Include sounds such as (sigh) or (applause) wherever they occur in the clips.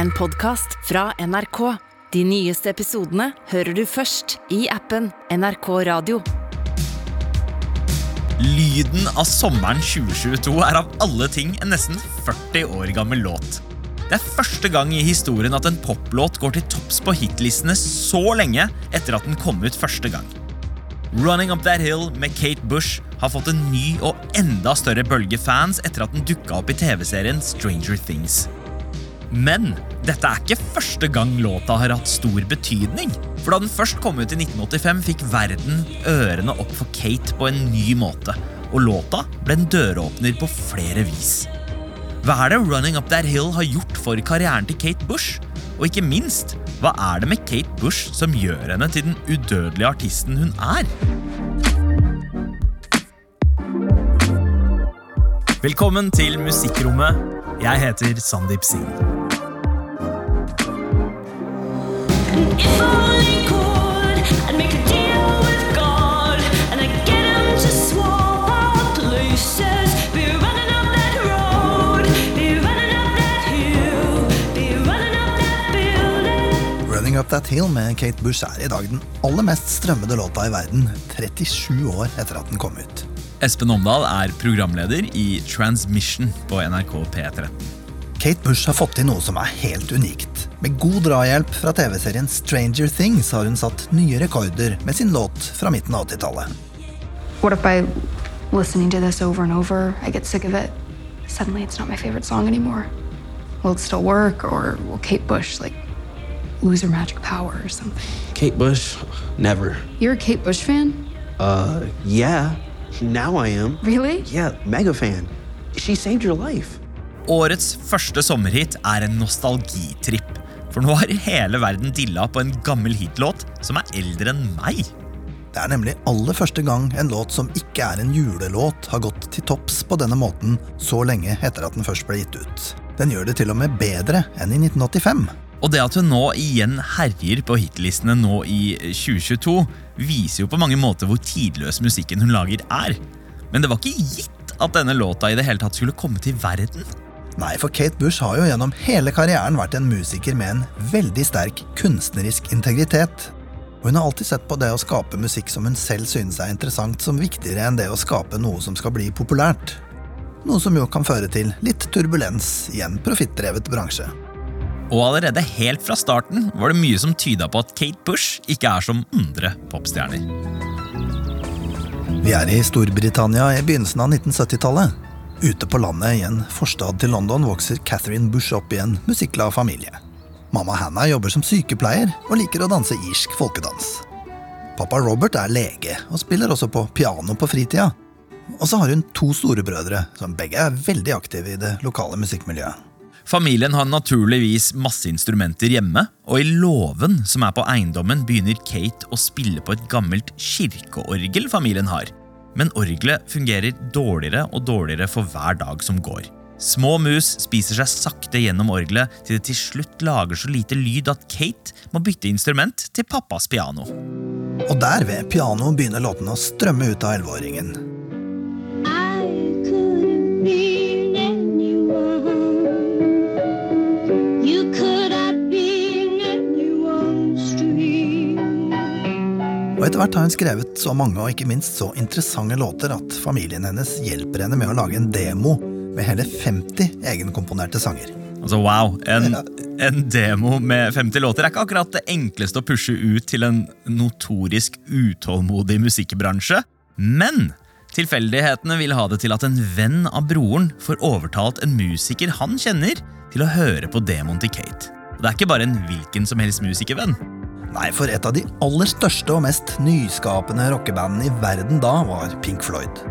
en podkast fra NRK. De nyeste episodene hører du først i appen NRK Radio. Lyden av sommeren 2022 er av alle ting en nesten 40 år gammel låt. Det er første gang i historien at en poplåt går til topps på hitlistene så lenge etter at den kom ut første gang. Running Up That Hill med Kate Bush har fått en ny og enda større bølge fans etter at den dukka opp i TV-serien Stranger Things. Men dette er ikke første gang låta har hatt stor betydning. For da den først kom ut i 1985, fikk verden ørene opp for Kate på en ny måte. Og låta ble en døråpner på flere vis. Hva er det Running Up That Hill har gjort for karrieren til Kate Bush? Og ikke minst, hva er det med Kate Bush som gjør henne til den udødelige artisten hun er? Velkommen til Musikkrommet. Jeg heter Sandeep Singh. Up That Hill med Kate Bush er i dag den aller mest strømmede låta i verden, 37 år etter at den kom ut. Espen Omdal er programleder i Transmission på NRK P13. Kate Bush har fått til noe som er helt unikt. Med god drahjelp fra TV-serien Stranger Things har hun satt nye rekorder med sin låt fra midten av 80-tallet. What if by listening to this over and over, I get sick of it? Suddenly, it's not my favorite song anymore. Will it still work, or will Kate Bush like lose her magic power or something? Kate Bush? Never. You're a Kate Bush fan, Uh, yeah. Now I am. really? Yeah, mega fan. She saved your life. Årets første sommerhit er en nostalgitripp. For nå har hele verden dilla på en gammel hitlåt som er eldre enn meg. Det er nemlig aller første gang en låt som ikke er en julelåt, har gått til topps på denne måten så lenge etter at den først ble gitt ut. Den gjør det til og med bedre enn i 1985. Og det at hun nå igjen herjer på hitlistene nå i 2022, viser jo på mange måter hvor tidløs musikken hun lager er. Men det var ikke gitt at denne låta i det hele tatt skulle komme til verden. Nei, for Kate Bush har jo gjennom hele karrieren vært en musiker med en veldig sterk kunstnerisk integritet. Og hun har alltid sett på det å skape musikk som hun selv synes er interessant, som viktigere enn det å skape noe som skal bli populært. Noe som jo kan føre til litt turbulens i en profittdrevet bransje. Og allerede helt fra starten var det mye som tyda på at Kate Bush ikke er som andre popstjerner. Vi er i Storbritannia i begynnelsen av 1970-tallet. Ute på landet i en forstad til London vokser Catherine Bush opp i en musikkglad familie. Mamma Hannah jobber som sykepleier og liker å danse irsk folkedans. Pappa Robert er lege og spiller også på piano på fritida. Og så har hun to storebrødre, som begge er veldig aktive i det lokale musikkmiljøet. Familien har naturligvis masse instrumenter hjemme, og i låven som er på eiendommen, begynner Kate å spille på et gammelt kirkeorgel familien har. Men orgelet fungerer dårligere og dårligere for hver dag som går. Små mus spiser seg sakte gjennom orgelet til det til slutt lager så lite lyd at Kate må bytte instrument til pappas piano. Og der ved pianoet begynner låtene å strømme ut av elleveåringen. I could have Og etter hvert har hun skrevet så mange og ikke minst så interessante låter at familien hennes hjelper henne med å lage en demo med hele 50 egenkomponerte sanger. Altså, wow, en, en demo med 50 låter er ikke akkurat det enkleste å pushe ut til en notorisk utålmodig musikkbransje, men tilfeldighetene vil ha det til at en venn av broren får overtalt en musiker han kjenner, til å høre på demoen til Kate. Og det er ikke bare en hvilken som helst musikervenn. Nei, for et av de aller største og mest nyskapende rockebandene i verden da var Pink Floyd.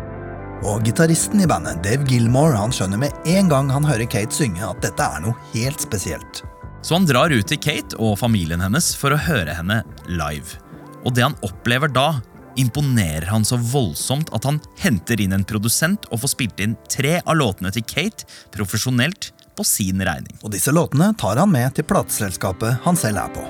Og gitaristen i bandet, Dave Gilmore, han skjønner med en gang han hører Kate synge at dette er noe helt spesielt. Så han drar ut til Kate og familien hennes for å høre henne live. Og det han opplever da, imponerer han så voldsomt at han henter inn en produsent og får spilt inn tre av låtene til Kate profesjonelt på sin regning. Og disse låtene tar han med til plateselskapet han selv er på.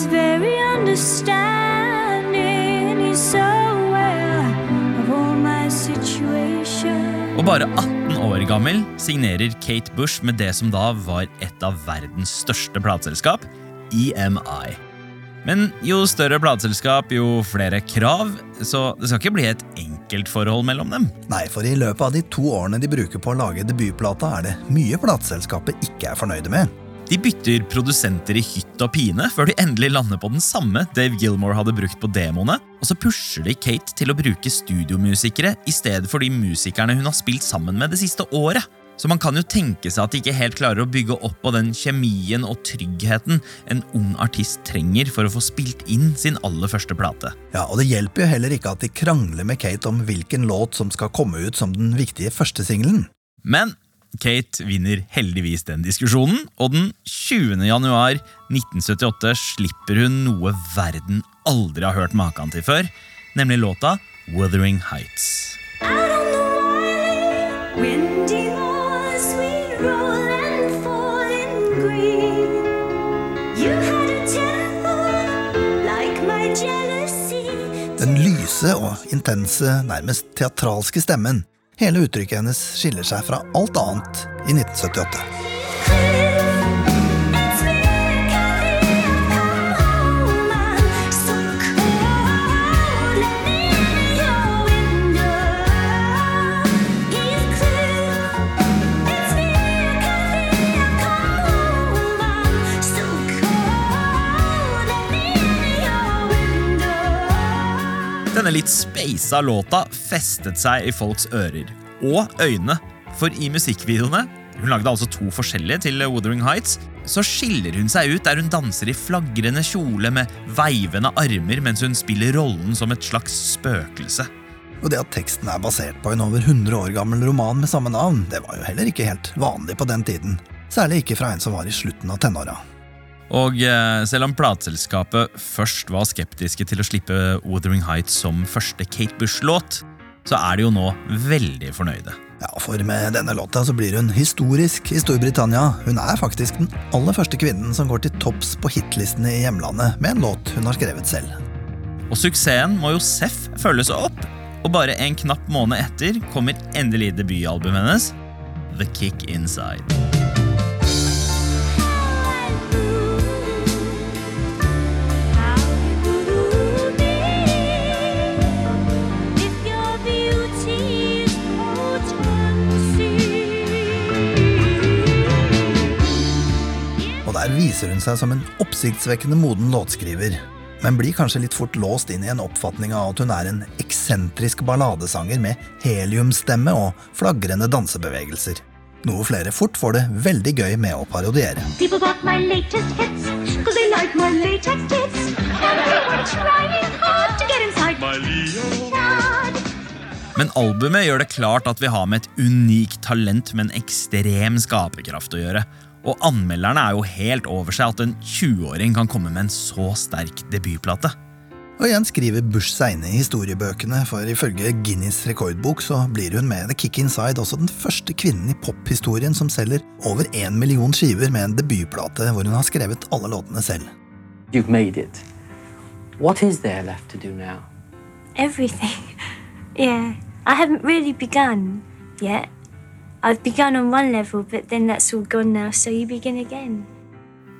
He's very understanding. He's so aware of all my situation. Og bare 18 år gammel signerer Kate Bush med det som da var et av verdens største plateselskap, EMI. Men jo større plateselskap, jo flere krav, så det skal ikke bli et enkelt forhold mellom dem. Nei, for i løpet av de to årene de bruker på å lage debutplata, er det mye plateselskapet ikke er fornøyde med. De bytter produsenter i hytt og pine før de endelig lander på den samme Dave Gilmore hadde brukt på demoene, og så pusher de Kate til å bruke studiomusikere i stedet for de musikerne hun har spilt sammen med det siste året. Så man kan jo tenke seg at de ikke helt klarer å bygge opp på den kjemien og tryggheten en ung artist trenger for å få spilt inn sin aller første plate. Ja, Og det hjelper jo heller ikke at de krangler med Kate om hvilken låt som skal komme ut som den viktige første singelen. Men Kate vinner heldigvis den diskusjonen, og den 20. januar 1978 slipper hun noe verden aldri har hørt maken til før, nemlig låta Wuthering Heights. Out on the wily, windy moors, we roll and fall in green. You had a temper like my jealousy. Den lyse og intense, nærmest teatralske stemmen. Hele uttrykket hennes skiller seg fra alt annet i 1978. Denne litt speisa låta festet seg i folks ører og øyne, for i musikkvideoene hun lagde altså to forskjellige til Wuthering Heights. Så skiller hun seg ut der hun danser i flagrende kjole med veivende armer mens hun spiller rollen som et slags spøkelse. Og det at teksten er basert på en over 100 år gammel roman med samme navn, det var jo heller ikke helt vanlig på den tiden. Særlig ikke fra en som var i slutten av tenåra. Og eh, selv om plateselskapet først var skeptiske til å slippe Wuthering Heights som første Kate Bush-låt, så er de jo nå veldig fornøyde. Ja, For med denne låta så blir hun historisk i Storbritannia. Hun er faktisk den aller første kvinnen som går til topps på hitlistene i hjemlandet med en låt hun har skrevet selv. Og suksessen må jo seff følges opp, og bare en knapp måned etter kommer endelig debutalbumet hennes, The Kick Inside. Der viser hun seg som en oppsiktsvekkende moden låtskriver, men blir kanskje litt fort låst inn i en oppfatning av at hun er en eksentrisk balladesanger med heliumstemme og flagrende dansebevegelser. Noe flere fort får det veldig gøy med å parodiere. Men albumet gjør det klart at vi har med et unikt talent med en ekstrem skaperkraft å gjøre. Og anmelderne er jo helt over seg at en 20-åring kan komme med en så sterk debutplate. Og igjen skriver Bush seg inn i historiebøkene, for ifølge Guinness rekordbok så blir hun med The Kick Inside også den første kvinnen i pophistorien som selger over én million skiver med en debutplate hvor hun har skrevet alle låtene selv. You've made it. What is there left to do now? Everything. (laughs) Yeah. I haven't really begun yet. I've begun on one level, but then that's all gone now, so you begin again.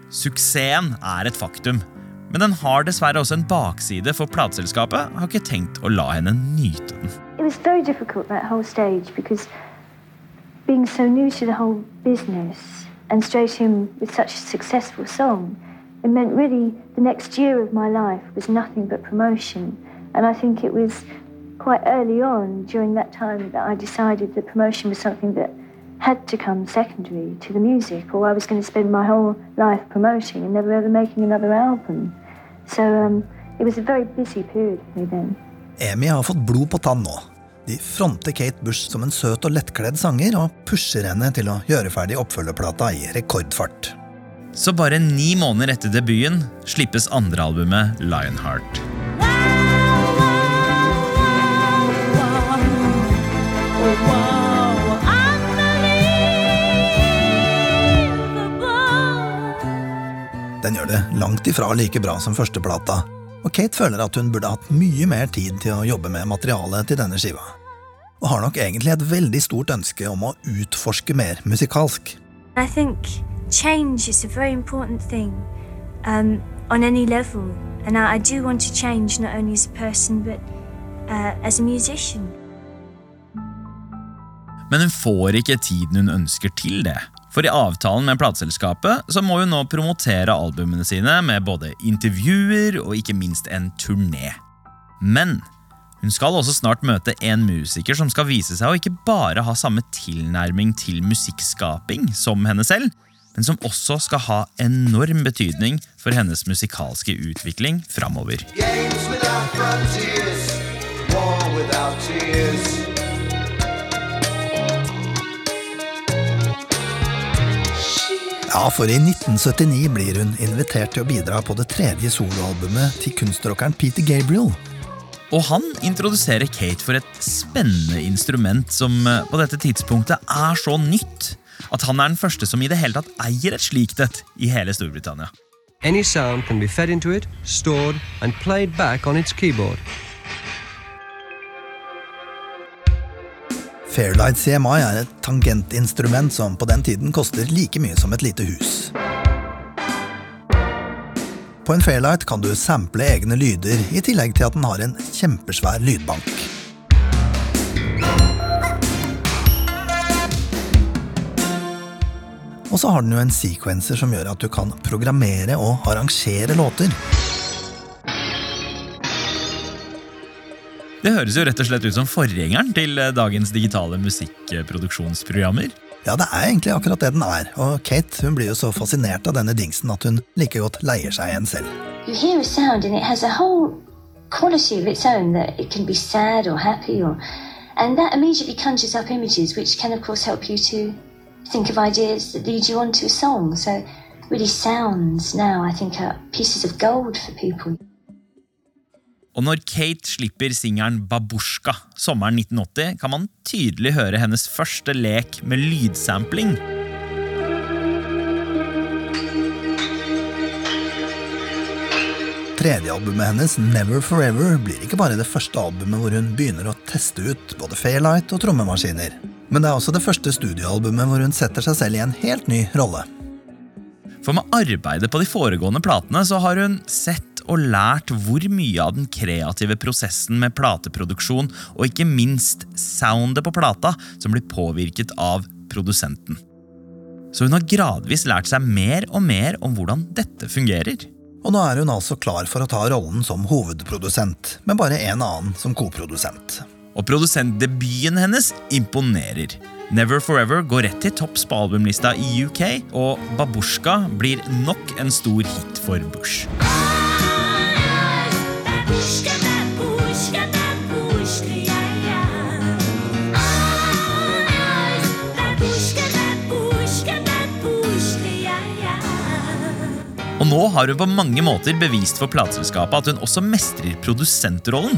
Suksessen er et faktum, men den har dessverre også en bakside, for plateselskapet har ikke tenkt å la henne nyte den. It was very difficult that whole stage because being so new to the whole business and straight in with such a successful song, it meant really the next year of my life was nothing but promotion. And I think it was quite early on during that time that I decided that promotion was something that had to come secondary to the music, or I was going to spend my whole life promoting and never ever making another album. So um, it was a very busy period for me then. Amy har fått blod på tann nå. De fronter Kate Bush som en søt og lettkledd sanger, og pusher henne til å gjøre ferdig oppfølgerplata i rekordfart. Så bare ni måneder etter debuten slippes andrealbumet Lionheart. Den gjør det langt ifra like bra som førsteplata, og Kate føler at hun burde hatt mye mer tid til å jobbe med materialet til denne skiva. Og har nok egentlig et veldig stort ønske om å utforske mer musikalsk. I think change is a very important thing um, on any level, and I, I do want to change not only as a person but uh, as a musician. Men hun får ikke tiden hun ønsker til det. For i avtalen med plateselskapet så må hun nå promotere albumene sine med både intervjuer og ikke minst en turné. Men hun skal også snart møte en musiker som skal vise seg å ikke bare ha samme tilnærming til musikkskaping som henne selv, men som også skal ha enorm betydning for hennes musikalske utvikling framover. Games without frontiers, war without tears. Ja, for i 1979 blir hun invitert til å bidra på det tredje soloalbumet til kunstrockeren Peter Gabriel. Og han introduserer Kate for et spennende instrument som eh, på dette tidspunktet er så nytt at han er den første som i det hele tatt eier et slikt et i hele Storbritannia. Any sound can be fed into it, stored, and played back on its keyboard. Fairlight CMI er et tangentinstrument som på den tiden koster like mye som et lite hus. På en Fairlight kan du sample egne lyder, i tillegg til at den har en kjempesvær lydbank. Og så har den jo en sequencer som gjør at du kan programmere og arrangere låter. Det høres jo rett og slett ut som forgjengeren til eh, dagens digitale musikkproduksjonsprogrammer. Ja, det er egentlig akkurat det den er, og Kate hun blir jo så fascinert av denne dingsen at hun like godt leier seg en selv. You hear a sound and it has a whole quality of its own that it can be sad or happy or and that immediately conjures up images which can of course help you to think of ideas that lead you on to a song. So really sounds now I think are pieces of gold for people. Og når Kate slipper singelen Babushka sommeren 1980, kan man tydelig høre hennes første lek med lydsampling. Tredje albumet hennes, Never Forever, blir ikke bare det første albumet hvor hun begynner å teste ut både Fairlight og trommemaskiner. Men det er også det første studioalbumet hvor hun setter seg selv i en helt ny rolle. For med arbeidet på de foregående platene så har hun sett og lært hvor mye av den kreative prosessen med plateproduksjon og ikke minst soundet på plata som blir påvirket av produsenten. Så hun har gradvis lært seg mer og mer om hvordan dette fungerer. Og nå er hun altså klar for å ta rollen som hovedprodusent, med bare en annen som koprodusent. Og produsentdebuten hennes imponerer. Never Forever går rett til topps på albumlista i UK, og Babushka blir nok en stor hit for Bush. Og nå har hun på mange måter bevist for plateselskapet at hun også mestrer produsentrollen.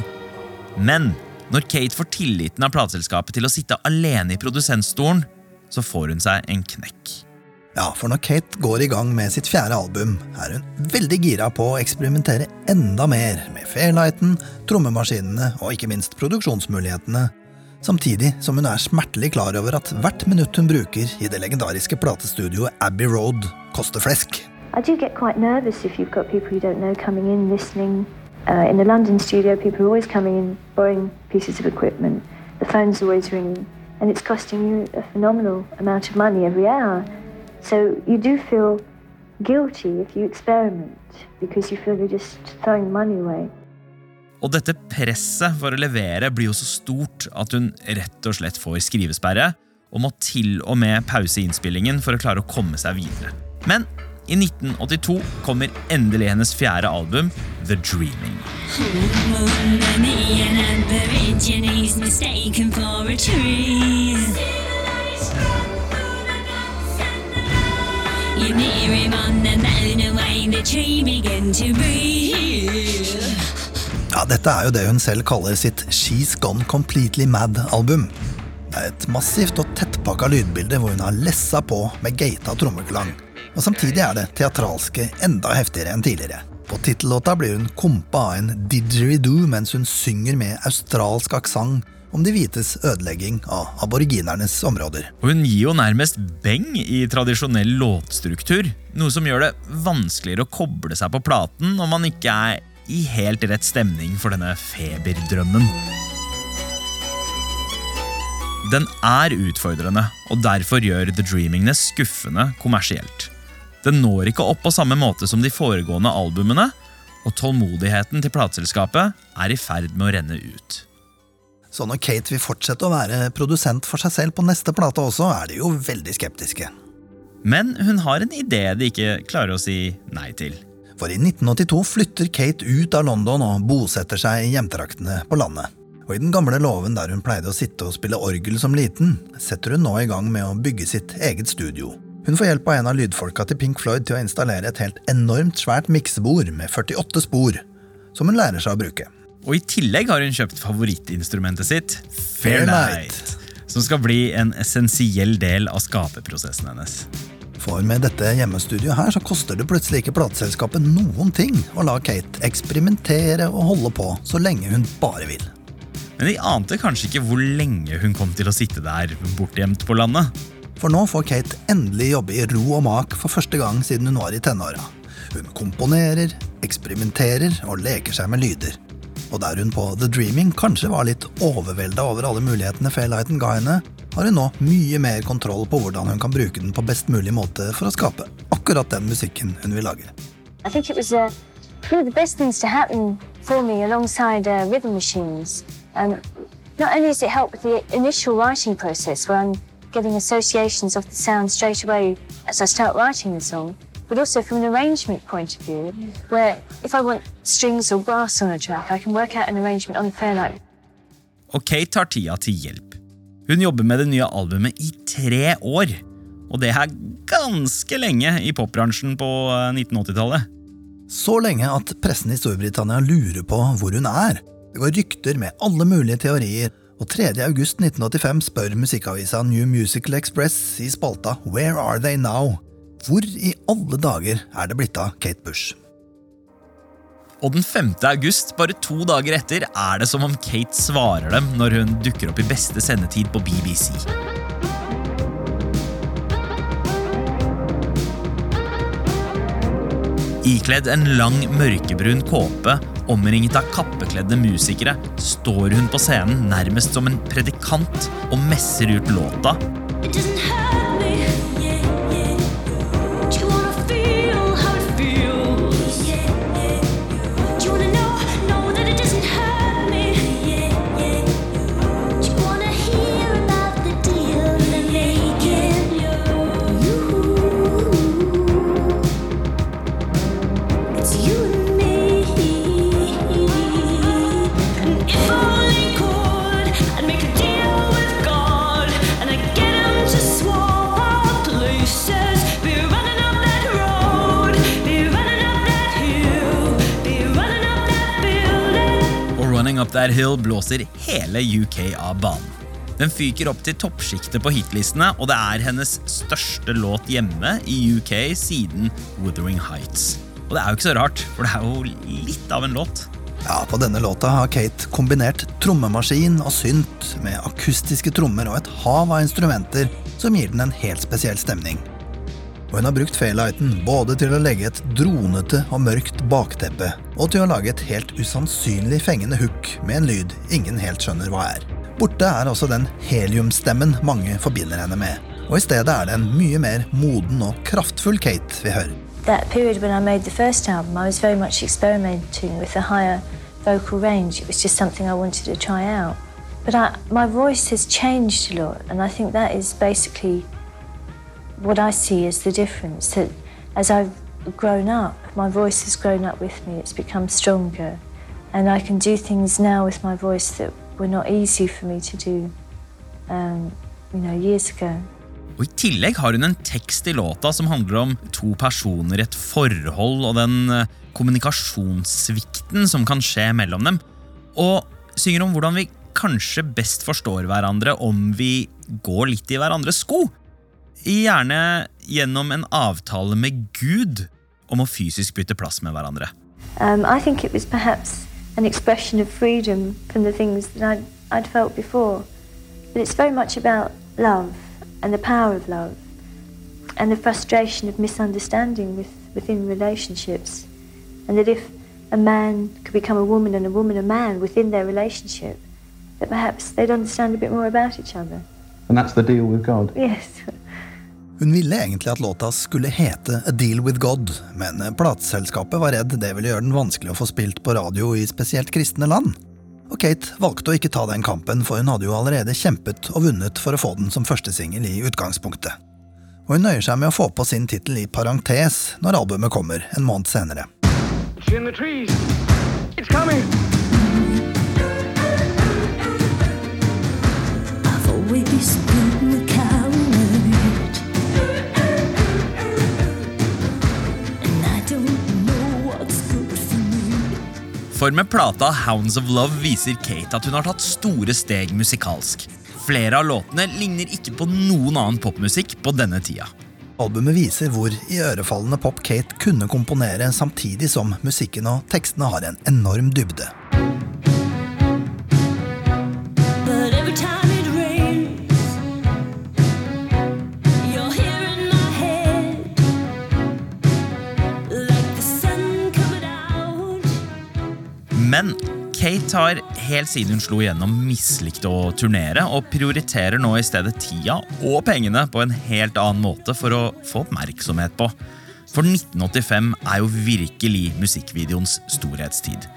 Men når Kate får tilliten av plateselskapet til å sitte alene i produsentstolen, så får hun seg en knekk. Ja, for når Kate går i gang med sitt fjerde album, er hun veldig gira på å eksperimentere enda mer med Fairlighten, trommemaskinene og ikke minst produksjonsmulighetene, samtidig som hun er smertelig klar over at hvert minutt hun bruker i det legendariske platestudioet Abbey Road, koster flesk. I do get quite nervous if you've got people you don't know coming in listening. Uh, in London studio, people are always coming in, borrowing pieces of equipment. The phone's always ringing, and it's costing you a phenomenal amount of money every hour. So you do feel guilty if you experiment because you feel you're just throwing money away. Og dette presset for å levere blir jo så stort at hun rett og slett får skrivesperre, og må til og med pause innspillingen for å klare å komme seg videre. Men i 1982 kommer endelig hennes fjerde album, The Dreaming. Money near him on the moon away, the tree began to breathe. Ja, Dette er jo det hun selv kaller sitt She's Gone Completely Mad-album. Det er et massivt og tettpakka lydbilde hvor hun har lessa på med gata trommeklang. Og samtidig er det teatralske enda heftigere enn tidligere. På tittellåta blir hun kompa av en didgeridoo mens hun synger med australsk aksent om de hvites ødelegging av aboriginernes områder. Og hun gir jo nærmest beng i tradisjonell låtstruktur, noe som gjør det vanskeligere å koble seg på platen når man ikke er i helt rett stemning for denne feberdrømmen. Den er utfordrende, og derfor gjør The Dreamingene skuffende kommersielt. Den når ikke opp på samme måte som de foregående albumene, og tålmodigheten til plateselskapet er i ferd med å renne ut. Så når Kate vil fortsette å være produsent for seg selv på neste plate også, er de jo veldig skeptiske. Men hun har en idé de ikke klarer å si nei til. For i 1982 flytter Kate ut av London og bosetter seg i hjemtraktene på landet. Og i den gamle låven der hun pleide å sitte og spille orgel som liten, setter hun nå i gang med å bygge sitt eget studio. Hun får hjelp av en av lydfolka til Pink Floyd til å installere et helt enormt svært miksebord med 48 spor, som hun lærer seg å bruke. Og i tillegg har hun kjøpt favorittinstrumentet sitt, Fairlight. Som skal bli en essensiell del av skaperprosessen hennes. For med dette hjemmestudioet her så koster det plutselig ikke plateselskapet noen ting å la Kate eksperimentere og holde på så lenge hun bare vil. Men de ante kanskje ikke hvor lenge hun kom til å sitte der bortgjemt på landet. For nå får Kate endelig jobbe i ro og mak for første gang siden hun var i tenåra. Hun komponerer, eksperimenterer og leker seg med lyder. Og der hun på The Dreaming kanskje var litt overvelda over alle mulighetene Fairlighten ga henne, har hun nå mye mer kontroll på hvordan hun kan bruke den på best mulig måte for å skape akkurat den musikken hun vil lage. I think it was uh, one of the best for me alongside uh, rhythm machines. Um, not only does it help with the initial writing process, where I'm getting associations of the sound straight away as I start writing the song, but also from an arrangement point of view, where if I want strings or brass on a track, I can work out an arrangement on the Fairlight. Og Kate tar tida til hjelp. Hun jobber med det nye albumet i tre år. Og det er ganske lenge i popbransjen på eh, 1980-tallet. Så lenge at pressen i Storbritannia lurer på hvor hun er. Det går rykter med alle mulige teorier, og 3. august 1985 spør musikkavisa New Musical Express i spalta Where Are They Now? Hvor i alle dager er det blitt av Kate Bush? Og den 5. august, bare to dager etter, er det som om Kate svarer dem når hun dukker opp i beste sendetid på BBC. Ikledd en lang, mørkebrun kåpe, omringet av kappekledde musikere, står hun på scenen nærmest som en predikant og messer ut låta. It That Hill blåser hele UK av banen. Den fyker opp til toppsjiktet på hitlistene, og det er hennes største låt hjemme i UK siden Wuthering Heights. Og det er jo ikke så rart, for det er jo litt av en låt. Ja, På denne låta har Kate kombinert trommemaskin og synt med akustiske trommer og et hav av instrumenter som gir den en helt spesiell stemning. Og hun har brukt Faylighten både til å legge et dronete og mørkt bakteppe, og til å lage et helt usannsynlig fengende hook med en lyd ingen helt skjønner hva er. Borte er også den heliumstemmen mange forbinder henne med, og i stedet er det en mye mer moden og kraftfull Kate vi hører. That period when I made the first album, I was very much experimenting with a higher vocal range. It was just something I wanted to try out. But I, my voice has changed a lot, and I think that is basically what I see is the difference. That as I've grown up, my voice has grown up with me, it's become stronger, and I can do things now with my voice that were not easy for me to do, um, you know, years ago. Og I tillegg har hun en tekst i låta som handler om to personer i et forhold og den eh, kommunikasjonssvikten som kan skje mellom dem. Og synger om hvordan vi kanskje best forstår hverandre om vi går litt i hverandres sko. Gjerne gjennom en avtale med Gud om å fysisk bytte plass med hverandre. Um, I think it was perhaps an expression of freedom from the things that I'd, I'd felt before. But it's very much about love and the power of love and the frustration of misunderstanding with, within relationships. And that if a man could become a woman and a woman a man within their relationship, that perhaps they'd understand a bit more about each other. And that's the deal with God. Yes. (laughs) Hun ville egentlig at låta skulle hete A Deal With God, men plateselskapet var redd det ville gjøre den vanskelig å få spilt på radio i spesielt kristne land. Og Kate valgte å ikke ta den kampen, for hun hadde jo allerede kjempet og vunnet for å få den som førstesingel i utgangspunktet. Og hun nøyer seg med å få på sin tittel i parentes når albumet kommer en måned senere. It's in the trees. It's coming. I've always been For med plata Hounds of Love viser Kate at hun har tatt store steg musikalsk. Flere av låtene ligner ikke på noen annen popmusikk på denne tida. Albumet viser hvor iørefallende pop Kate kunne komponere samtidig som musikken og tekstene har en enorm dybde. Kate har helt siden hun slo igjennom mislikt å turnere, og prioriterer nå i stedet tida og pengene på en helt annen måte for å få oppmerksomhet på. For 1985 er jo virkelig musikkvideoens storhetstid.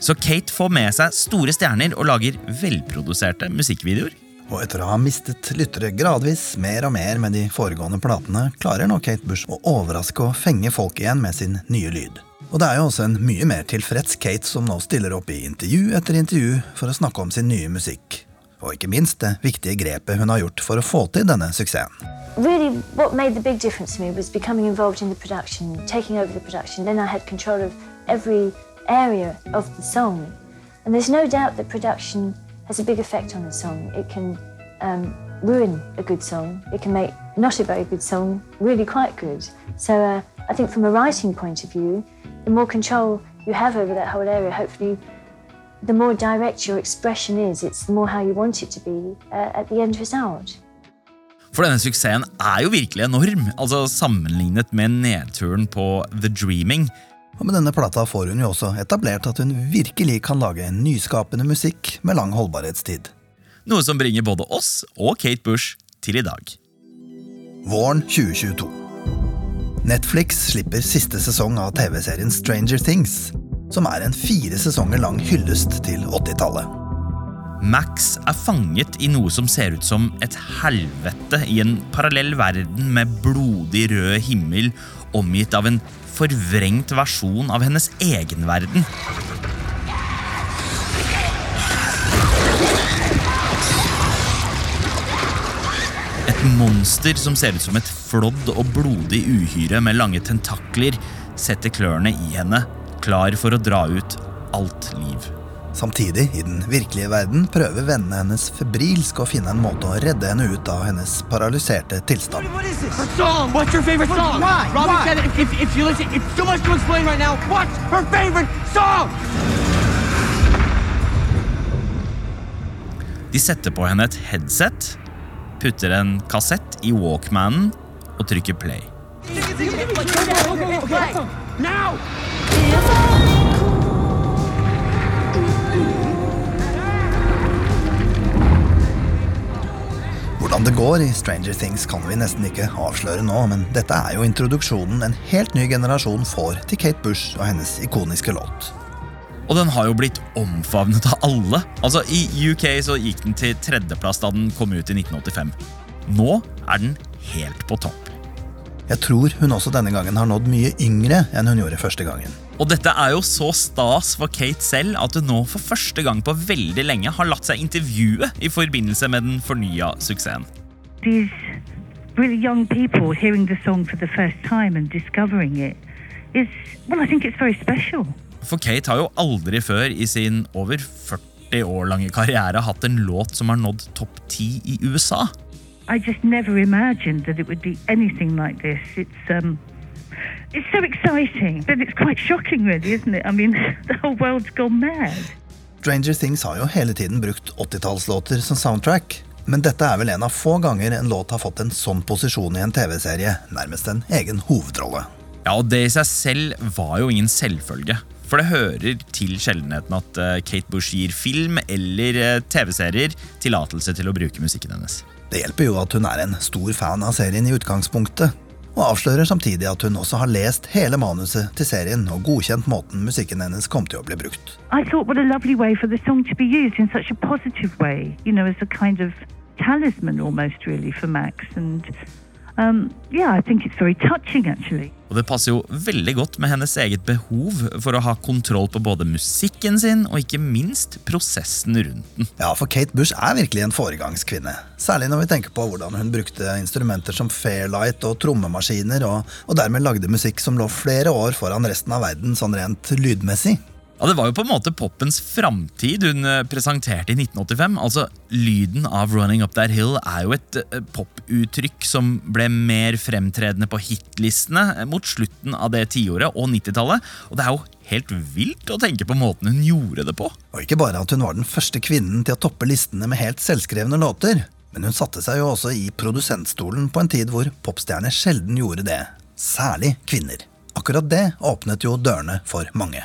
Så Kate får med seg store stjerner og lager velproduserte musikkvideoer. Og etter å ha mistet lyttere gradvis mer og mer med de foregående platene, klarer nå Kate Bush å overraske og fenge folk igjen med sin nye lyd. Og det er jo også en mye mer tilfreds Kate som nå stiller opp i intervju etter intervju for å snakke om sin nye musikk. Og ikke minst det viktige grepet hun har gjort for å få til denne suksessen. really what made the big difference to me was becoming involved in the production, taking over the production. Then I had control of every area of the song. And there's no doubt that production has a big effect on a song. It can um, ruin a good song. It can make not a very good song really quite good. So uh, I think from a writing point of view, the more control you have over that whole area, hopefully the more direct your expression is, it's the more how you want it to be uh, at the end result. For denne suksessen er jo virkelig enorm, altså sammenlignet med nedturen på The Dreaming. Og med denne plata får hun jo også etablert at hun virkelig kan lage en nyskapende musikk med lang holdbarhetstid. Noe som bringer både oss og Kate Bush til i dag. Våren 2022. Netflix slipper siste sesong av TV-serien Stranger Things, som er en fire sesonger lang hyllest til 80-tallet. Max er fanget i noe som ser ut som et helvete i en parallell verden med blodig rød himmel omgitt av en forvrengt versjon av hennes egen verden. Et monster som ser ut som et flådd og blodig uhyre med lange tentakler, setter klørne i henne, klar for å dra ut alt liv. Samtidig, i den virkelige verden, prøver vennene hennes febrilsk å finne en måte å redde henne ut av hennes paralyserte tilstand. Her song. What's your favorite song? Why? Robin Why? said if, if, if you listen, it's too much to explain right now. What's her favorite song? De setter på henne et headset, putter en kassett i Walkmanen og trykker play. Hvordan det går i Stranger Things kan vi nesten ikke avsløre nå, men dette er jo introduksjonen en helt ny generasjon får til Kate Bush og hennes ikoniske låt. Og den har jo blitt omfavnet av alle. Altså I UK så gikk den til tredjeplass da den kom ut i 1985. Nå er den helt på topp. Jeg tror hun også denne gangen har nådd mye yngre enn hun gjorde første gangen. Og dette er jo så stas for Kate selv at hun nå for første gang på veldig lenge har latt seg intervjue i forbindelse med den fornya suksessen. these really young people hearing the song for the first time and discovering it is, well, I think it's very special. For Kate har jo aldri før i sin over 40 år lange karriere hatt en låt som har nådd topp 10 i USA. I just never imagined that it would be anything like this. It's um, it's so exciting, but it's quite shocking, really, isn't it? I mean, (laughs) the whole world's gone mad. Stranger Things har jo hele tiden brukt 80-tallslåter som soundtrack, men dette er vel en av få ganger en låt har fått en sånn posisjon i en TV-serie, nærmest en egen hovedrolle. Ja, og Det i seg selv var jo ingen selvfølge. For det hører til sjeldenheten at eh, Kate Bush gir film eller eh, TV-serier tillatelse til å bruke musikken hennes. Det hjelper jo at hun er en stor fan av serien i utgangspunktet, og avslører samtidig at hun også har lest hele manuset til serien og godkjent måten musikken hennes kom til å bli brukt. I thought, what a lovely way for the song to be used in such a positive way, you know, as a kind of talisman almost, really, for Max. And um, yeah, touching. Og det passer jo veldig godt med hennes eget behov for å ha kontroll på både musikken sin og ikke minst prosessen rundt den. Ja, for Kate Bush er virkelig en foregangskvinne. Særlig når vi tenker på hvordan hun brukte instrumenter som Fairlight og trommemaskiner, og, og dermed lagde musikk som lå flere år foran resten av verden sånn rent lydmessig. Ja, Det var jo på en måte popens framtid hun eh, presenterte i 1985. Altså, Lyden av Running Up That Hill er jo et eh, poputtrykk som ble mer fremtredende på hitlistene eh, mot slutten av det tiåret og 90-tallet. Og det er jo helt vilt å tenke på måten hun gjorde det på. Og ikke bare at hun var den første kvinnen til å toppe listene med helt selvskrevne låter, men hun satte seg jo også i produsentstolen på en tid hvor popstjerner sjelden gjorde det. Særlig kvinner. Akkurat det åpnet jo dørene for mange.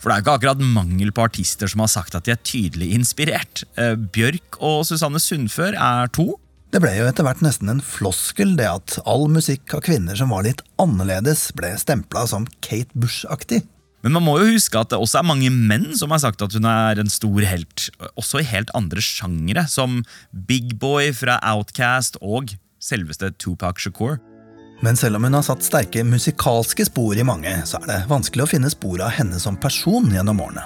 For det er ikke akkurat mangel på artister som har sagt at de er tydelig inspirert. Eh, Bjørk og Susanne Sundfør er to. Det ble jo etter hvert nesten en floskel det at all musikk av kvinner som var litt annerledes, ble stempla som Kate Bush-aktig. Men man må jo huske at det også er mange menn som har sagt at hun er en stor helt, også i helt andre sjangere, som Big Boy fra Outcast og selveste Tupac Shakur. Men selv om hun har satt sterke musikalske spor i mange, så er det vanskelig å finne spor av henne som person gjennom årene.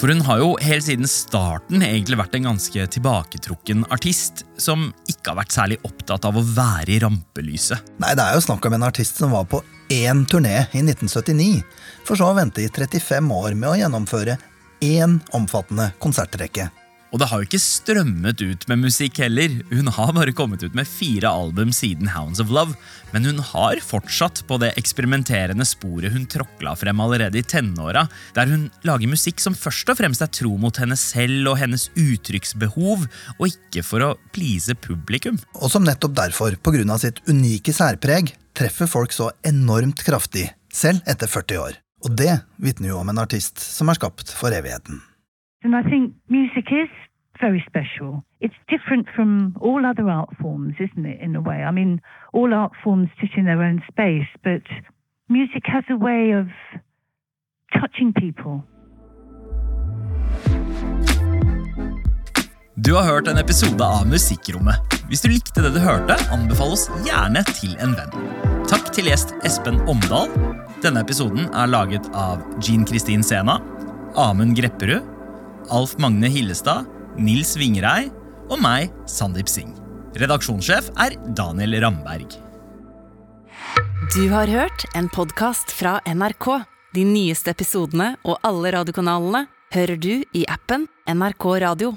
For hun har jo helt siden starten egentlig vært en ganske tilbaketrukken artist, som ikke har vært særlig opptatt av å være i rampelyset. Nei, det er jo snakk om en artist som var på én turné i 1979, for så å vente i 35 år med å gjennomføre én omfattende konsertrekke. Og det har jo ikke strømmet ut med musikk heller. Hun har bare kommet ut med fire album siden Hounds of Love, men hun har fortsatt på det eksperimenterende sporet hun tråkla frem allerede i tenåra, der hun lager musikk som først og fremst er tro mot henne selv og hennes uttrykksbehov, og ikke for å please publikum. Og som nettopp derfor, av sitt unike særpreg, treffer folk så enormt kraftig, selv etter 40 år. Og det vitner jo om en artist som er skapt for evigheten. And I think music is very special. It's different from all other art forms, isn't it, in a way? I mean, all art forms sit in their own space, but music has a way of touching people. Du har hørt en episode av Musikkrommet. Hvis du likte det du hørte, anbefal oss gjerne til en venn. Takk til gjest Espen Omdal. Denne episoden er laget av Jean Kristin Sena, Amund Grepperud, Alf Magne Hillestad, Nils Vingrei og meg, Sandeep Singh. Redaksjonssjef er Daniel Ramberg. Du har hørt en podkast fra NRK. De nyeste episodene og alle radiokanalene hører du i appen NRK Radio.